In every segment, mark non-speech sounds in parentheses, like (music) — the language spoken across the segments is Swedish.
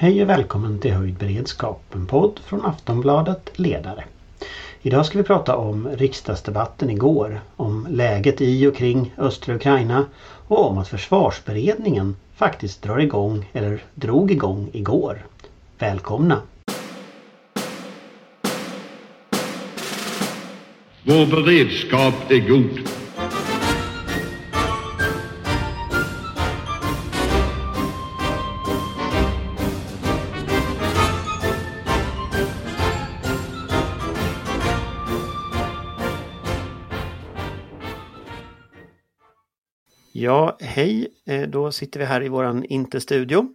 Hej och välkommen till Höjd beredskap, en podd från Aftonbladet Ledare. Idag ska vi prata om riksdagsdebatten igår, om läget i och kring östra Ukraina och om att försvarsberedningen faktiskt drar igång, eller drog igång igår. Välkomna! Vår beredskap är god. Ja, hej! Eh, då sitter vi här i våran inte-studio.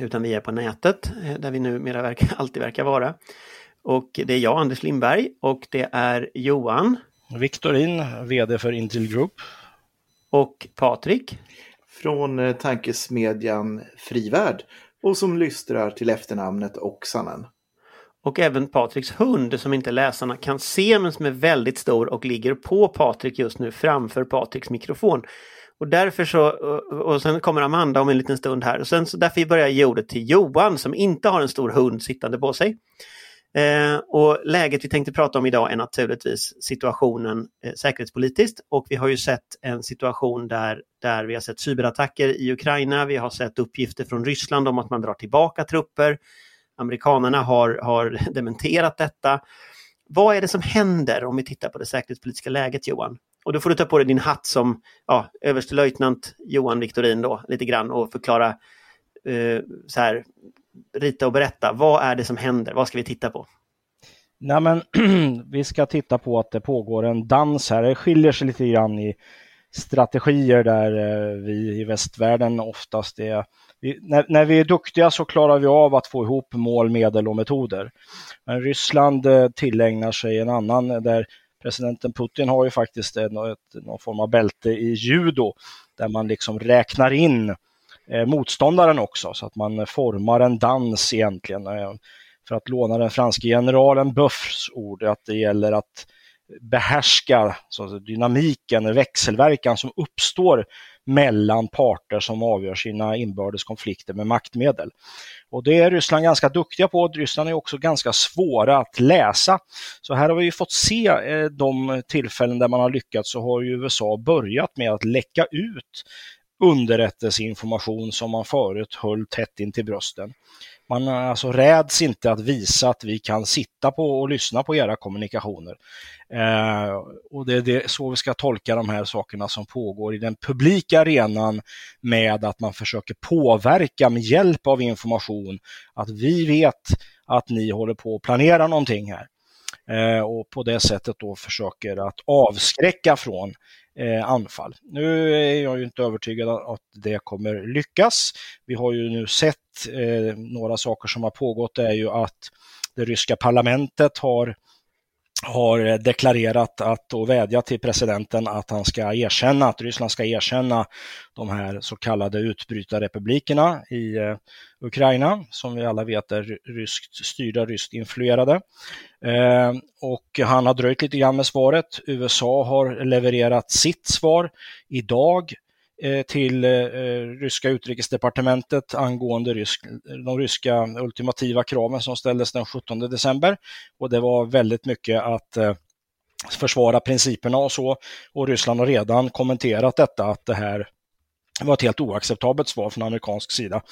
Utan vi är på nätet, eh, där vi numera verkar, (laughs) alltid verkar vara. Och det är jag, Anders Lindberg, och det är Johan. Viktorin, VD för Intel Group. Och Patrik. Från eh, tankesmedjan Frivärd och som lystrar till efternamnet Oksanen. Och även Patriks hund som inte läsarna kan se men som är väldigt stor och ligger på Patrik just nu framför Patriks mikrofon. Och därför så, och sen kommer Amanda om en liten stund här. Och sen så därför börjar jag ge ordet till Johan som inte har en stor hund sittande på sig. Eh, och läget vi tänkte prata om idag är naturligtvis situationen eh, säkerhetspolitiskt. Och vi har ju sett en situation där, där vi har sett cyberattacker i Ukraina. Vi har sett uppgifter från Ryssland om att man drar tillbaka trupper. Amerikanerna har, har (laughs) dementerat detta. Vad är det som händer om vi tittar på det säkerhetspolitiska läget Johan? Och då får du ta på dig din hatt som ja, överstelöjtnant Johan Viktorin då lite grann och förklara eh, så här, rita och berätta. Vad är det som händer? Vad ska vi titta på? Nej, men, (clears throat) vi ska titta på att det pågår en dans här. Det skiljer sig lite grann i strategier där eh, vi i västvärlden oftast är vi, när, när, vi är duktiga så klarar vi av att få ihop mål, medel och metoder. Men Ryssland eh, tillägnar sig en annan där presidenten Putin har ju faktiskt ett, någon form av bälte i judo där man liksom räknar in eh, motståndaren också så att man formar en dans egentligen. Eh, för att låna den franske generalen Buffs ord, att det gäller att behärska så dynamiken, växelverkan som uppstår mellan parter som avgör sina inbördes konflikter med maktmedel. Och det är Ryssland ganska duktiga på. Ryssland är också ganska svåra att läsa. Så här har vi fått se eh, de tillfällen där man har lyckats så har ju USA börjat med att läcka ut underrättelseinformation som man förut höll tätt in till brösten. Man alltså räds inte att visa att vi kan sitta på och lyssna på era kommunikationer. Eh, och det är det, så vi ska tolka de här sakerna som pågår i den publika arenan med att man försöker påverka med hjälp av information att vi vet att ni håller på att planera någonting här. Eh, och på det sättet då försöker att avskräcka från eh, anfall. Nu är jag ju inte övertygad att det kommer lyckas. Vi har ju nu sett eh, några saker som har pågått Det är ju att det ryska parlamentet har har eh, deklarerat att och vädjat till presidenten att han ska erkänna, att Ryssland ska erkänna de här så kallade utbrytarrepublikerna i eh, Ukraina, som vi alla vet är ryskt styrda, ryskt influerade. Eh, och han har dröjt lite grann med svaret. USA har levererat sitt svar idag Eh, till eh, eh, ryska utrikesdepartementet angående rysk, de ryska ultimativa kraven som ställdes den 17 december. Och det var väldigt mycket att försvara principerna och så. Och Ryssland har redan kommenterat detta, att det här var ett helt oacceptabelt svar från amerikansk sida.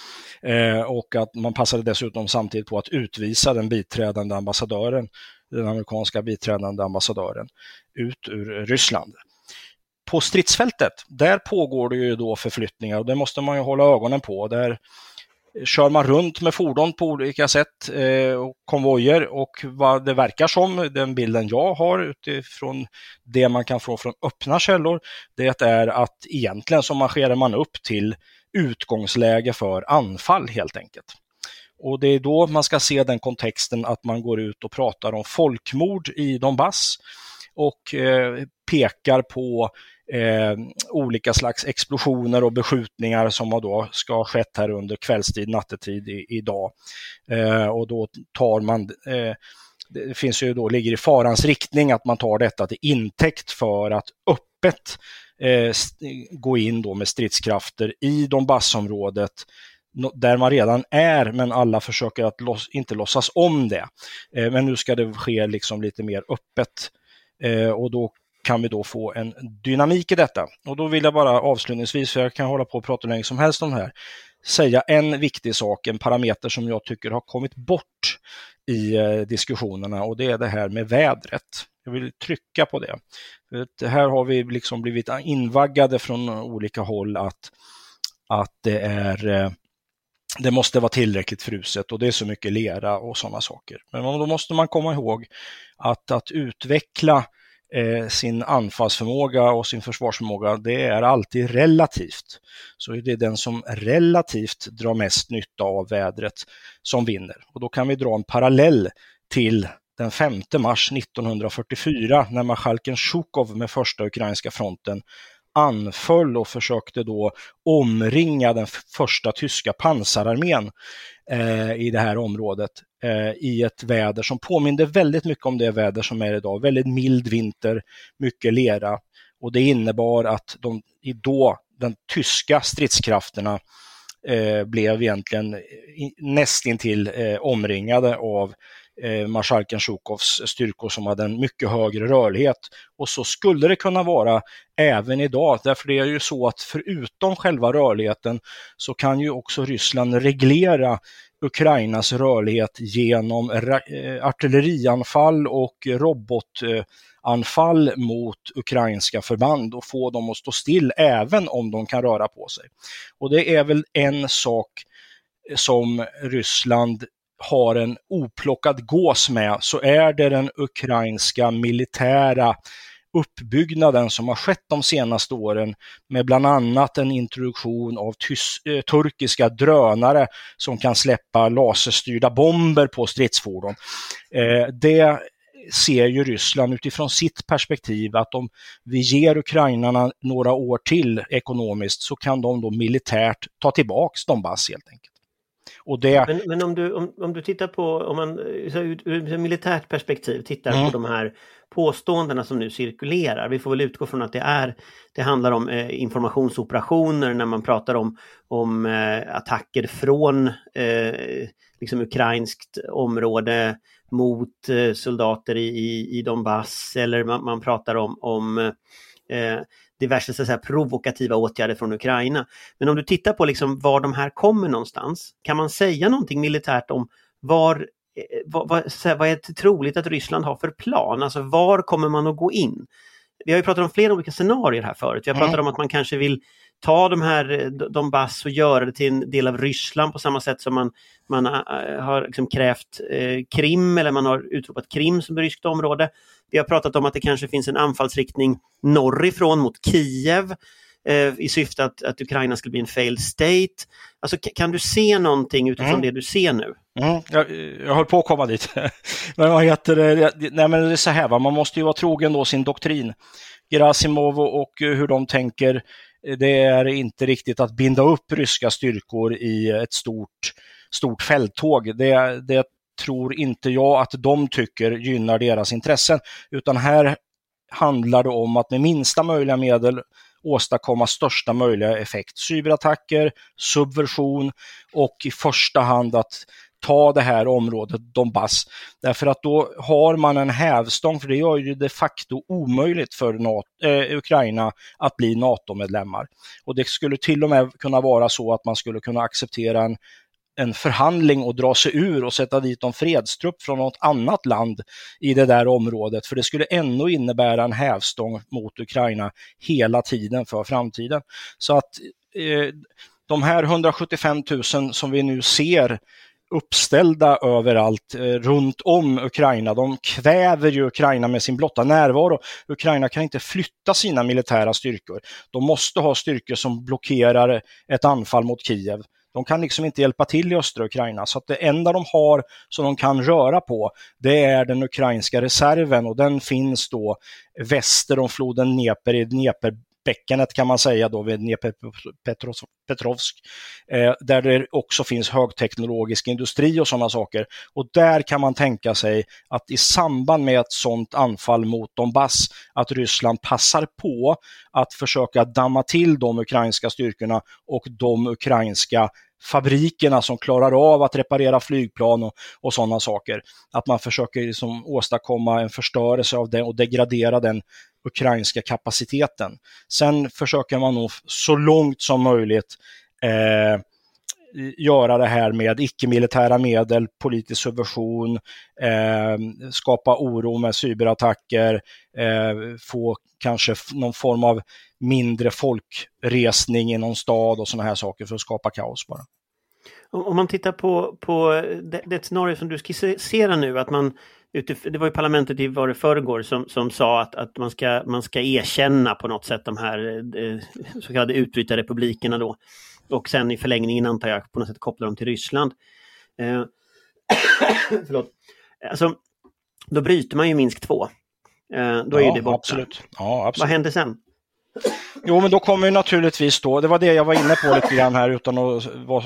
Eh, och att man passade dessutom samtidigt på att utvisa den biträdande ambassadören, den amerikanska biträdande ambassadören, ut ur Ryssland på stridsfältet, där pågår det ju då förflyttningar och det måste man ju hålla ögonen på. Där kör man runt med fordon på olika sätt, eh, och konvojer och vad det verkar som, den bilden jag har utifrån det man kan få från öppna källor, det är att egentligen så marscherar man upp till utgångsläge för anfall helt enkelt. Och det är då man ska se den kontexten att man går ut och pratar om folkmord i Donbass och eh, pekar på eh, olika slags explosioner och beskjutningar som då ska ha skett här under kvällstid, nattetid i, idag. Eh, och då tar man eh, det finns ju då, ligger i farans riktning att man tar detta till intäkt för att öppet eh, gå in då med stridskrafter i Donbassområdet där man redan är, men alla försöker att loss, inte låtsas om det. Eh, men nu ska det ske liksom lite mer öppet eh, Eh, och då kan vi då få en dynamik i detta. Och då vill jag bara avslutningsvis, för jag kan hålla på och prata hur länge som helst om det här, säga en viktig sak, en parameter som jag tycker har kommit bort i eh, diskussionerna och det är det här med vädret. Jag vill trycka på det. det här har vi liksom blivit invaggade från olika håll att, att det är eh, det måste vara tillräckligt fruset och det är så mycket lera och sådana saker. Men då måste man komma ihåg att, att utveckla eh, sin anfallsförmåga och sin försvarsförmåga, det är alltid relativt. Så det är den som relativt drar mest nytta av vädret som vinner. Och då kan vi dra en parallell till den 5 mars 1944 när marskalken Sjukov med första ukrainska fronten anföll och försökte då omringa den första tyska pansararmén eh, i det här området eh, i ett väder som påminde väldigt mycket om det väder som är idag. Väldigt mild vinter, mycket lera och det innebar att de då, den tyska stridskrafterna eh, blev egentligen nästintill eh, omringade av eh, marskalken Sjukovs styrkor som hade en mycket högre rörlighet. Och så skulle det kunna vara även idag, därför det är ju så att förutom själva rörligheten så kan ju också Ryssland reglera Ukrainas rörlighet genom eh, artillerianfall och robotanfall mot ukrainska förband och få dem att stå still även om de kan röra på sig. Och det är väl en sak som Ryssland har en oplockad gås med så är det den ukrainska militära uppbyggnaden som har skett de senaste åren med bland annat en introduktion av eh, turkiska drönare som kan släppa laserstyrda bomber på stridsfordon. Eh, det ser ju Ryssland utifrån sitt perspektiv att om vi ger ukrainarna några år till ekonomiskt så kan de då militärt ta tillbaks Donbass helt enkelt. Och det... men, men om, du, om, om du tittar på, om man ur ett militärt perspektiv tittar mm. på de här påståendena som nu cirkulerar. Vi får väl utgå från att det är det handlar om eh, informationsoperationer när man pratar om, om eh, attacker från eh, liksom ukrainskt område mot eh, soldater i, i, i Donbass eller man, man pratar om, om eh, diverse så säga, provokativa åtgärder från Ukraina. Men om du tittar på liksom var de här kommer någonstans, kan man säga någonting militärt om var eh, vad, vad, vad är det troligt att Ryssland har för plan? Alltså var kommer man att gå in? Vi har ju pratat om flera olika scenarier här förut. Vi har pratat mm. om att man kanske vill ta de här eh, Donbass och göra det till en del av Ryssland på samma sätt som man, man eh, har liksom krävt eh, Krim eller man har utropat Krim som ryskt område. Vi har pratat om att det kanske finns en anfallsriktning norrifrån mot Kiev eh, i syfte att, att Ukraina skulle bli en failed state. Alltså, kan du se någonting utifrån mm. det du ser nu? Mm, jag, jag höll på att komma dit. (laughs) men vad heter det? Nej, men det är så här, va? man måste ju vara trogen då sin doktrin. Gerasimov och hur de tänker det är inte riktigt att binda upp ryska styrkor i ett stort, stort fälttåg. Det, det tror inte jag att de tycker gynnar deras intressen, utan här handlar det om att med minsta möjliga medel åstadkomma största möjliga effekt. Cyberattacker, subversion och i första hand att ta det här området Donbass. Därför att då har man en hävstång, för det gör ju de facto omöjligt för NATO, eh, Ukraina att bli NATO-medlemmar. Och det skulle till och med kunna vara så att man skulle kunna acceptera en en förhandling och dra sig ur och sätta dit en fredstrupp från något annat land i det där området. För det skulle ändå innebära en hävstång mot Ukraina hela tiden för framtiden. Så att eh, de här 175 000 som vi nu ser uppställda överallt eh, runt om Ukraina. De kväver ju Ukraina med sin blotta närvaro. Ukraina kan inte flytta sina militära styrkor. De måste ha styrkor som blockerar ett anfall mot Kiev. De kan liksom inte hjälpa till i östra Ukraina, så att det enda de har som de kan röra på, det är den ukrainska reserven och den finns då väster om floden Dnepr i Dnepr bäckenet kan man säga då vid Dnepropetrovsk, eh, där det också finns högteknologisk industri och sådana saker. Och där kan man tänka sig att i samband med ett sådant anfall mot Donbass, att Ryssland passar på att försöka damma till de ukrainska styrkorna och de ukrainska fabrikerna som klarar av att reparera flygplan och, och sådana saker. Att man försöker liksom åstadkomma en förstörelse av det och degradera den ukrainska kapaciteten. Sen försöker man nog så långt som möjligt eh, göra det här med icke-militära medel, politisk subversion, eh, skapa oro med cyberattacker, eh, få kanske någon form av mindre folkresning i någon stad och sådana här saker för att skapa kaos bara. Om man tittar på, på eh, det, det scenario som du skisserar nu, att man det var ju parlamentet i var det förrgår som, som sa att, att man, ska, man ska erkänna på något sätt de här eh, så kallade utbrytarrepublikerna då. Och sen i förlängningen antar jag på något sätt koppla dem till Ryssland. Eh, (coughs) förlåt. Alltså, då bryter man ju Minsk 2. Eh, då är ja, det borta. Absolut. Ja, absolut. Vad händer sen? Jo, men då kommer ju naturligtvis då, det var det jag var inne på lite grann här utan att vara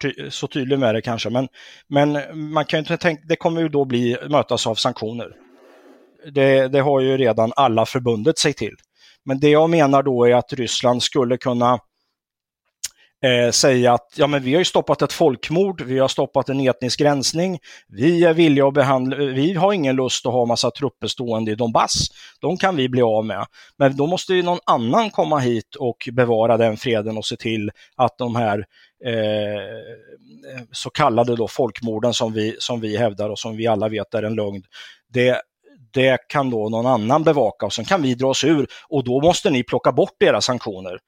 ty så tydlig med det kanske, men, men man kan ju inte tänka, det kommer ju då bli, mötas av sanktioner. Det, det har ju redan alla förbundit sig till. Men det jag menar då är att Ryssland skulle kunna eh, säga att ja, men vi har ju stoppat ett folkmord, vi har stoppat en etnisk rensning, vi är villiga att behandla, eh, vi har ingen lust att ha massa trupper stående i Donbass. De kan vi bli av med. Men då måste ju någon annan komma hit och bevara den freden och se till att de här eh, så kallade då folkmorden som vi, som vi hävdar och som vi alla vet är en lögn, det, det kan då någon annan bevaka och sen kan vi dra oss ur och då måste ni plocka bort era sanktioner.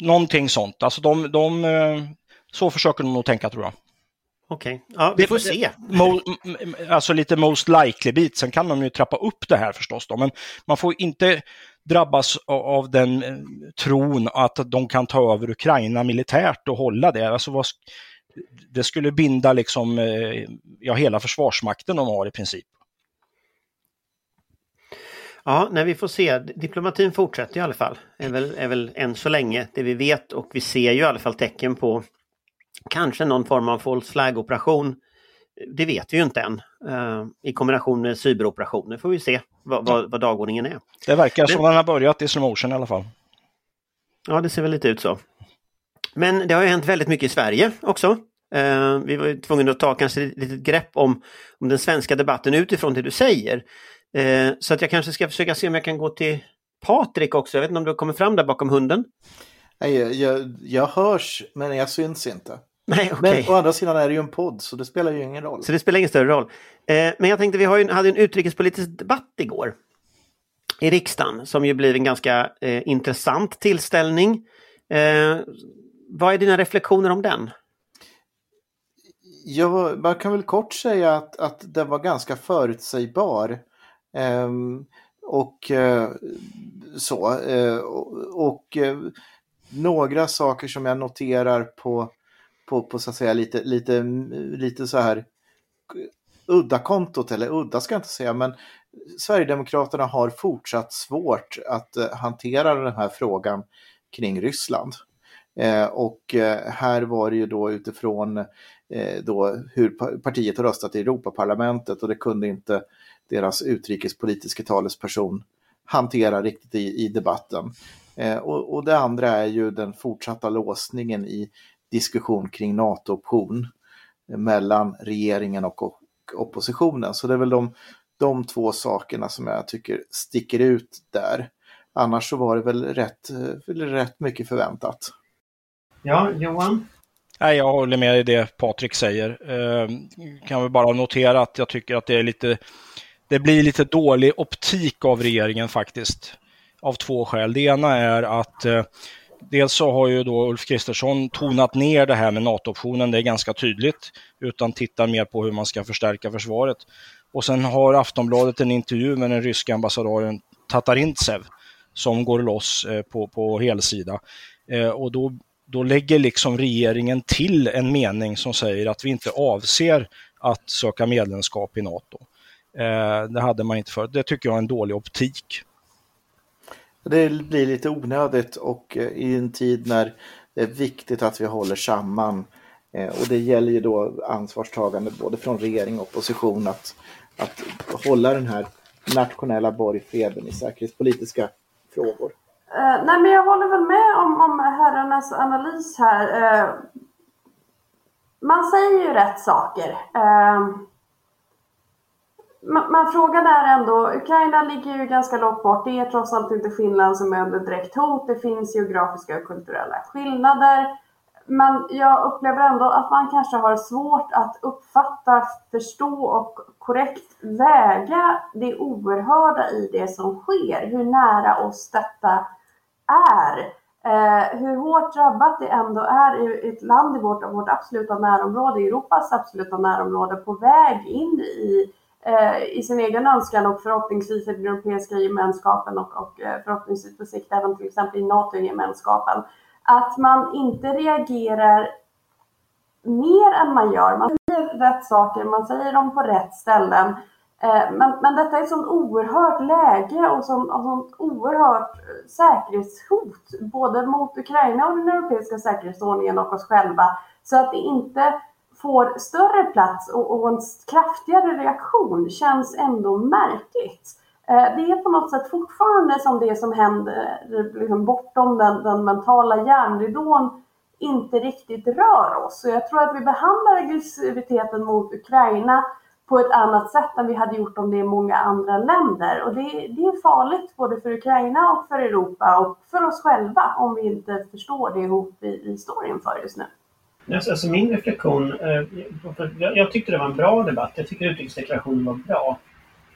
Någonting sånt. Alltså de, de, eh, så försöker de nog tänka tror jag. Okej, okay. ja, vi får det, se. Mo, alltså lite most likely-bit. Sen kan de ju trappa upp det här förstås. Då. Men man får inte drabbas av den eh, tron att de kan ta över Ukraina militärt och hålla det. Alltså vad, det skulle binda liksom, eh, ja, hela försvarsmakten de har i princip. Ja, när vi får se. Diplomatin fortsätter i alla fall. Är väl, är väl än så länge det vi vet och vi ser ju i alla fall tecken på kanske någon form av false flag-operation. Det vet vi ju inte än. Uh, I kombination med cyberoperationer får vi se vad, vad, vad dagordningen är. Det verkar som den har börjat i slow motion i alla fall. Ja, det ser väl lite ut så. Men det har ju hänt väldigt mycket i Sverige också. Uh, vi var ju tvungna att ta kanske ett litet grepp om, om den svenska debatten utifrån det du säger. Eh, så att jag kanske ska försöka se om jag kan gå till Patrik också. Jag vet inte om du kommer fram där bakom hunden? Nej, jag, jag, jag hörs, men jag syns inte. Nej, okay. Men å andra sidan är det ju en podd, så det spelar ju ingen roll. Så det spelar ingen större roll. Eh, men jag tänkte, vi ju, hade en utrikespolitisk debatt igår i riksdagen som ju blev en ganska eh, intressant tillställning. Eh, vad är dina reflektioner om den? Ja, man kan väl kort säga att, att den var ganska förutsägbar. Ehm, och eh, så. Eh, och eh, några saker som jag noterar på, på, på så att säga lite, lite, lite så här udda kontot, eller udda ska jag inte säga, men Sverigedemokraterna har fortsatt svårt att hantera den här frågan kring Ryssland. Eh, och eh, här var det ju då utifrån eh, då hur partiet har röstat i Europaparlamentet och det kunde inte deras utrikespolitiska talesperson hantera riktigt i, i debatten. Eh, och, och, det andra är ju den fortsatta låsningen i diskussion kring NATO-option mellan regeringen och, och oppositionen. Så det är väl de, de två sakerna som jag tycker sticker ut där. Annars så var det väl rätt, rätt mycket förväntat. Ja, Johan? Nej, jag håller med i det Patrik säger. Eh, kan väl bara notera att jag tycker att det är lite det blir lite dålig optik av regeringen faktiskt. Av två skäl. Det ena är att eh, dels så har ju då Ulf Kristersson tonat ner det här med NATO-optionen, det är ganska tydligt, utan tittar mer på hur man ska förstärka försvaret. Och sen har Aftonbladet en intervju med den ryska ambassadören Tatarintsev som går loss eh, på, på helsida. Eh, och då, då lägger liksom regeringen till en mening som säger att vi inte avser att söka medlemskap i NATO. Eh, det hade man inte förut. Det tycker jag är en dålig optik. Det blir lite onödigt och eh, i en tid när det är viktigt att vi håller samman. Eh, och det gäller ju då ansvarstagande både från regering och opposition att, att hålla den här nationella borgfreden i säkerhetspolitiska frågor. Uh, nej men jag håller väl med om, om herrarnas analys här. Uh, man säger ju rätt saker man, men frågan är ändå, Ukraina ligger ju ganska långt bort. Det är trots allt inte Finland som är under direkt hot. Det finns geografiska och kulturella skillnader. Men jag upplever ändå att man kanske har svårt att uppfatta, förstå och korrekt väga det oerhörda i det som sker. Hur nära oss detta är. Eh, hur hårt drabbat det ändå är i ett land i vårt, vårt absoluta närområde, Europas absoluta närområde, på väg in i, Eh, i sin egen önskan och förhoppningsvis i den europeiska gemenskapen och, och eh, förhoppningsvis på sikt även till exempel i NATO-gemenskapen. Att man inte reagerar mer än man gör. Man säger rätt saker, man säger dem på rätt ställen. Eh, men, men detta är ett sånt oerhört läge och sånt, och sånt oerhört säkerhetshot både mot Ukraina och den europeiska säkerhetsordningen och oss själva. Så att det inte får större plats och, och en kraftigare reaktion känns ändå märkligt. Eh, det är på något sätt fortfarande som det som händer liksom bortom den, den mentala järnridån inte riktigt rör oss. Så jag tror att vi behandlar aggressiviteten mot Ukraina på ett annat sätt än vi hade gjort om det i många andra länder. Och det, det, är farligt både för Ukraina och för Europa och för oss själva om vi inte förstår det hot vi, vi står inför just nu. Alltså, alltså, min reflektion, eh, jag tyckte det var en bra debatt. Jag tycker utrikesdeklarationen var bra.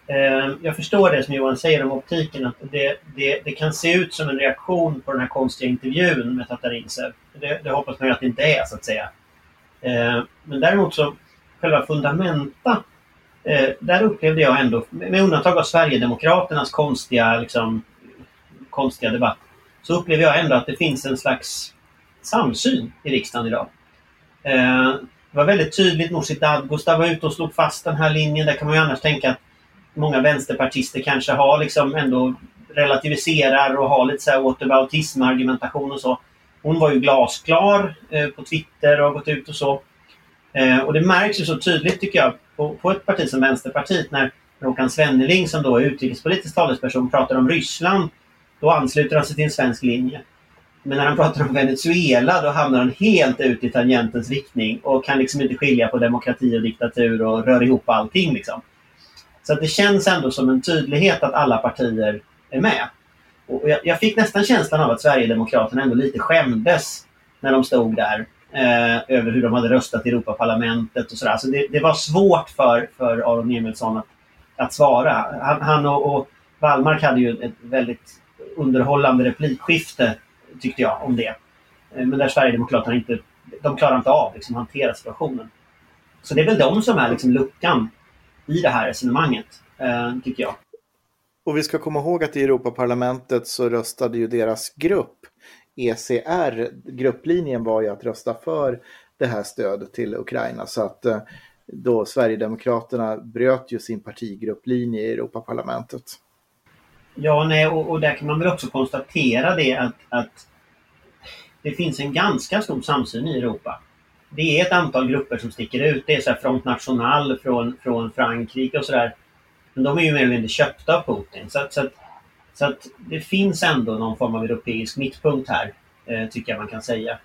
Eh, jag förstår det som Johan säger om optiken, att det, det, det, kan se ut som en reaktion på den här konstiga intervjun med Tatarinsev. Det, det hoppas man ju att det inte är, så att säga. Eh, men däremot så, själva fundamenta där upplevde jag ändå, med undantag av Sverigedemokraternas konstiga, liksom, konstiga debatt, så upplever jag ändå att det finns en slags samsyn i riksdagen idag. Eh, det var väldigt tydligt, Nooshi Dadgostar var ute och slog fast den här linjen. Där kan man ju annars tänka att många vänsterpartister kanske har liksom ändå relativiserar och har lite så här återbautism-argumentation och så. Hon var ju glasklar eh, på Twitter och har gått ut och så. Eh, och det märks ju så tydligt tycker jag på, på ett parti som Vänsterpartiet när Håkan Svenneling som då är utrikespolitisk talesperson pratar om Ryssland. Då ansluter han sig till en svensk linje. Men när han pratar om Venezuela då hamnar han helt ut i tangentens riktning och kan liksom inte skilja på demokrati och diktatur och rör ihop allting. Liksom. Så att det känns ändå som en tydlighet att alla partier är med. Och jag, jag fick nästan känslan av att Sverigedemokraterna ändå lite skämdes när de stod där eh, över hur de hade röstat i Europaparlamentet och sådär. Så det, det, var svårt för, för Aron Emilsson att, att svara. Han, han och, och Wallmark hade ju ett väldigt underhållande replikskifte tyckte jag om det. Eh, men där Sverigedemokraterna inte, de klarar inte av liksom, hantera situationen. Så det är väl de som är liksom luckan i det här resonemanget, eh, tycker jag. Och vi ska komma ihåg att i Europaparlamentet så röstade ju deras grupp ECR, grupplinjen var ju att rösta för det här stödet till Ukraina. Så att eh, då Sverigedemokraterna bröt ju sin partigrupplinje i Europaparlamentet. Ja, nej, och, och där kan man väl också konstatera det att, att det finns en ganska stor samsyn i Europa. Det är ett antal grupper som sticker ut. Det är så här Front National från, från Frankrike och sådär. Men de är ju mer eller mindre köpta av Putin. Så, så att så att det finns ändå någon form av europeisk mittpunkt här, eh, tycker jag man kan säga.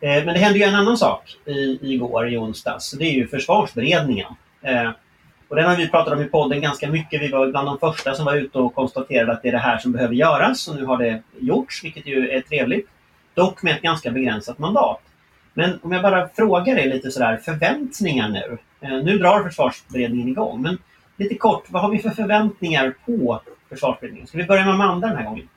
Eh, men det hände ju en annan sak i, igår, i onsdags. Det är ju försvarsberedningen. Eh, och den har vi pratat om i podden ganska mycket. Vi var bland de första som var ute och konstaterade att det är det här som behöver göras. Och nu har det gjorts, vilket ju är trevligt. Dock med ett ganska begränsat mandat. Men om jag bara frågar dig lite sådär, förväntningar nu. Eh, nu drar försvarsberedningen igång. Men lite kort, vad har vi för förväntningar på försvarsberedningen. Ska vi börja med Amanda den här gången?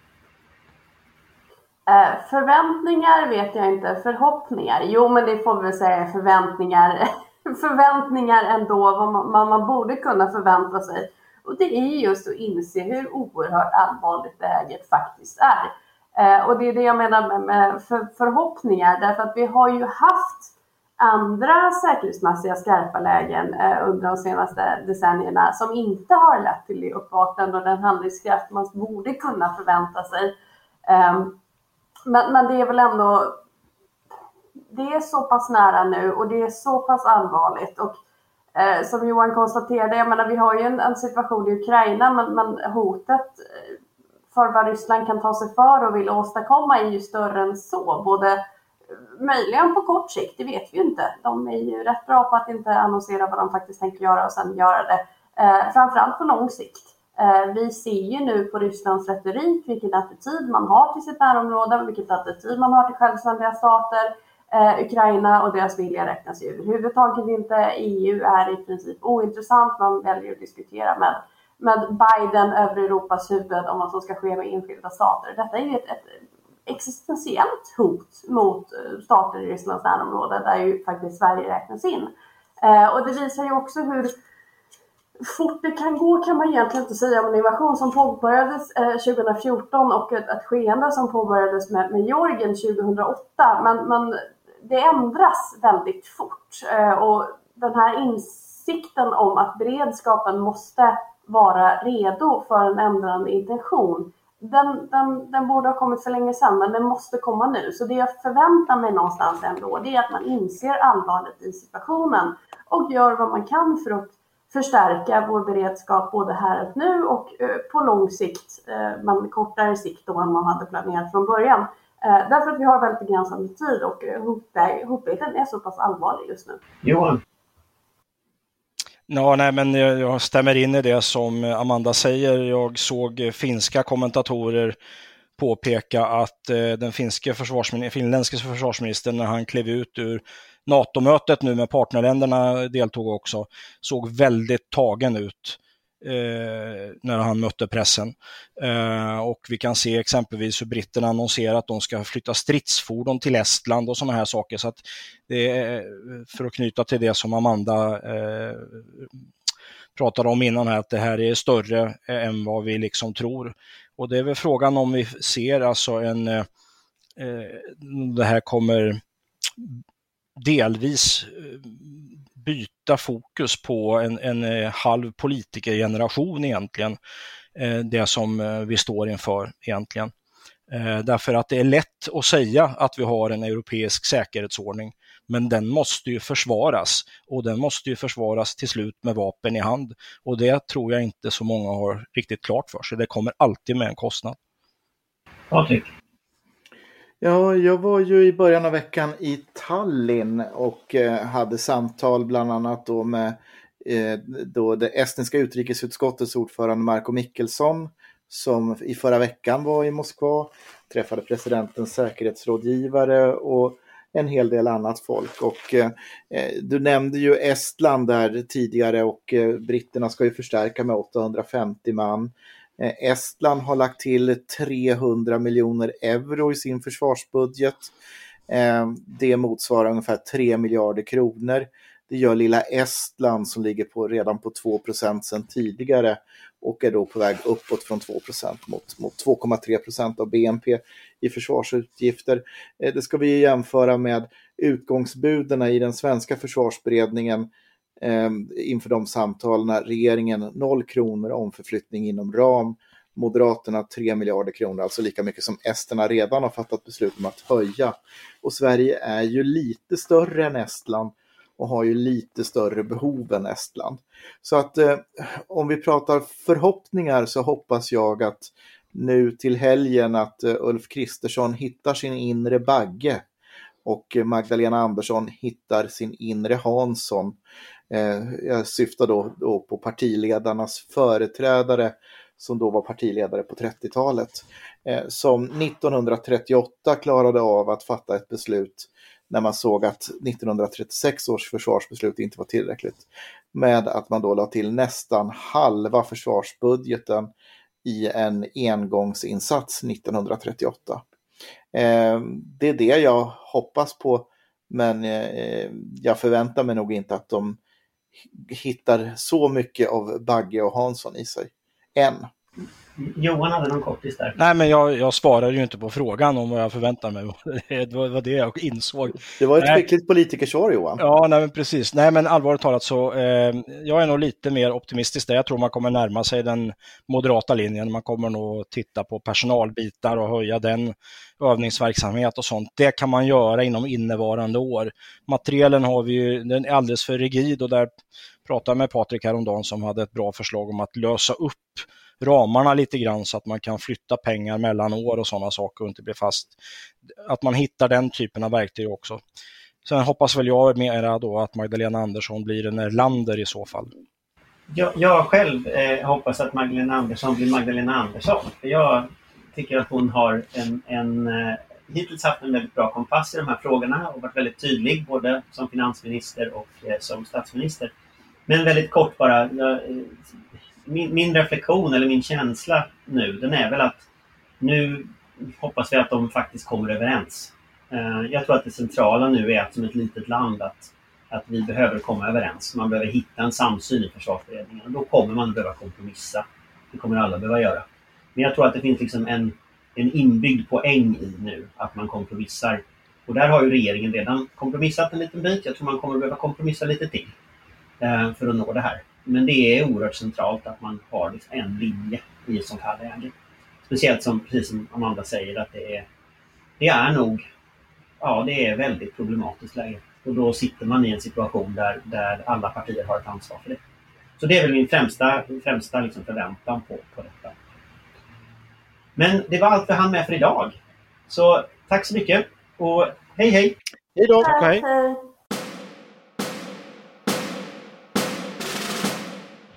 Eh, förväntningar vet jag inte. Förhoppningar? Jo, men det får vi väl säga förväntningar. (laughs) förväntningar ändå, vad man, man, man, borde kunna förvänta sig. Och det är just att inse hur oerhört allvarligt läget faktiskt är. Eh, och det är det jag menar med, med för, förhoppningar, därför att vi har ju haft andra säkerhetsmässiga skarpa lägen eh, under de senaste decennierna som inte har lett till det uppvaknande och den handlingskraft man borde kunna förvänta sig. Eh, men, men det är väl ändå det är så pass nära nu och det är så pass allvarligt. Och eh, som Johan konstaterade, jag menar, vi har ju en, en situation i Ukraina men, men hotet eh, för vad Ryssland kan ta sig för och vill åstadkomma är ju större än så. Både eh, möjligen på kort sikt, det vet vi ju inte. De är ju rätt bra på att inte annonsera vad de faktiskt tänker göra och sen göra det. Eh, framförallt på lång sikt. Eh, vi ser ju nu på Rysslands retorik vilken attityd man har till sitt närområde, vilken attityd man har till självständiga stater. Eh, Ukraina och deras vilja räknas ju överhuvudtaget inte. EU är i princip ointressant. Man väljer att diskutera med, med Biden över Europas huvud om vad som ska ske med enskilda stater. Detta är ju ett, ett existentiellt hot mot eh, stater i Rysslands närområde där ju faktiskt Sverige räknas in. Eh, och det visar ju också hur fort det kan gå kan man egentligen inte säga om en invasion som påbörjades eh, 2014 och ett, ett skeende som påbörjades med, med Georgien 2008. Men, men det ändras väldigt fort eh, och den här insikten om att beredskapen måste vara redo för en ändrad intention den, den, den borde ha kommit för länge sedan, men den måste komma nu. Så det jag förväntar mig någonstans ändå, det är att man inser allvaret i situationen och gör vad man kan för att förstärka vår beredskap både här och nu och eh, på lång sikt, eh, men kortare sikt då än man hade planerat från början. Eh, därför att vi har väldigt begränsad tid och hotbilden är så pass allvarlig just nu. Johan? Ja, nej, men jag, jag stämmer in i det som Amanda säger. Jag såg finska kommentatorer påpeka att eh, den finske försvarsminister, finländske försvarsministern när han klev ut ur NATO-mötet nu med partnerländerna deltog också, såg väldigt tagen ut eh, när han mötte pressen. Eh, och vi kan se exempelvis hur britterna annonserar att de ska flytta stridsfordon till Estland och sådana här saker. Så att det är, för att knyta till det som Amanda eh, pratade om innan här, att det här är större eh, än vad vi liksom tror. Och det är väl frågan om vi ser alltså en, eh, eh det här kommer delvis eh, byta fokus på en, en eh, halv politikergeneration egentligen, eh, det som eh, vi står inför egentligen. Därför att det är lätt att säga att vi har en europeisk säkerhetsordning, men den måste ju försvaras och den måste ju försvaras till slut med vapen i hand. Och det tror jag inte så många har riktigt klart för sig. Det kommer alltid med en kostnad. Patrik? Ja, jag var ju i början av veckan i Tallinn och eh, hade samtal bland annat då med eh, då det estniska utrikesutskottets ordförande Marko Mikkelsson som i förra veckan var i Moskva, träffade presidentens säkerhetsrådgivare och en hel del annat folk. Och eh, eh du nämnde ju Estland där tidigare och eh, britterna ska ju förstärka med 850 man. Eh, Estland har lagt till 300 miljoner euro i sin försvarsbudget. Eh, det motsvarar ungefär 3 miljarder kronor. Det gör lilla Estland som ligger på, redan på 2% sedan tidigare och är då på väg uppåt från 2 mot, mot 2,3% av BNP i försvarsutgifter. Eh, det ska vi jämföra med utgångsbuden i den svenska försvarsberedningen eh, inför de samtalen. Regeringen 0 kronor omförflyttning inom ram. Moderaterna 3 miljarder kronor, alltså lika mycket som esterna redan har fattat beslut om att höja. Och Sverige är ju lite större än Estland och har ju lite större behov än Estland. Så att eh, om vi pratar förhoppningar så hoppas jag att nu till helgen att eh, Ulf Kristersson hittar sin inre Bagge och Magdalena Andersson hittar sin inre Hansson. Eh, jag syftar då, då på partiledarnas företrädare som då var partiledare på 30-talet. Eh, som 1938 klarade av att fatta ett beslut när man såg att 1936 års försvarsbeslut inte var tillräckligt. Med att man då la till nästan halva försvarsbudgeten i en engångsinsats 1938. Eh, det är det jag hoppas på, men eh, jag förväntar mig nog inte att de hittar så mycket av Bagge och Hansson i sig. Än. Johan hade någon kortis där. Nej, men jag, jag svarade ju inte på frågan om vad jag förväntar mig. (laughs) Det var det jag insåg. Det var ett skickligt politikersvar Johan. Ja, nej, men precis. Nej, men allvarligt talat så eh, jag är nog lite mer optimistisk där. Jag tror man kommer närma sig den moderata linjen. Man kommer nog titta på personalbitar och höja den övningsverksamhet och sånt. Det kan man göra inom innevarande år. Materielen har vi ju, den är alldeles för rigid och där pratade jag med Patrik häromdagen som hade ett bra förslag om att lösa upp ramarna lite grann så att man kan flytta pengar mellan år och sådana saker och inte bli fast. Att man hittar den typen av verktyg också. Sen hoppas väl jag mera då att Magdalena Andersson blir en Erlander i så fall. Jag, jag själv eh, hoppas att Magdalena Andersson blir Magdalena Andersson. För jag tycker att hon har en, en eh, hittills haft en väldigt bra kompass i de här frågorna och varit väldigt tydlig både som finansminister och eh, som statsminister. Men väldigt kort bara. Jag, eh, min, min, reflektion eller min känsla nu den är väl att nu hoppas vi att de faktiskt kommer överens. Eh, jag tror att det centrala nu är att som ett litet land att, att vi behöver komma överens. Man behöver hitta en samsyn i försvarsberedningen. Då kommer man behöva kompromissa. Det kommer alla behöva göra. Men jag tror att det finns liksom en, en inbyggd poäng i nu att man kompromissar. Och där har ju regeringen redan kompromissat en liten bit. Jag tror man kommer behöva kompromissa lite till eh, för att nå det här. Men det är oerhört centralt att man har liksom en linje i ett sånt här läge. Speciellt som, precis som Amanda säger, att det är, det är nog ja, det är väldigt problematiskt läge. Och då sitter man i en situation där, där alla partier har ett ansvar för det. Så det är väl min främsta, främsta liksom förväntan på, på detta. Men det var allt vi hann med för idag. Så tack så mycket och hej hej! Hej då! Tack och hej!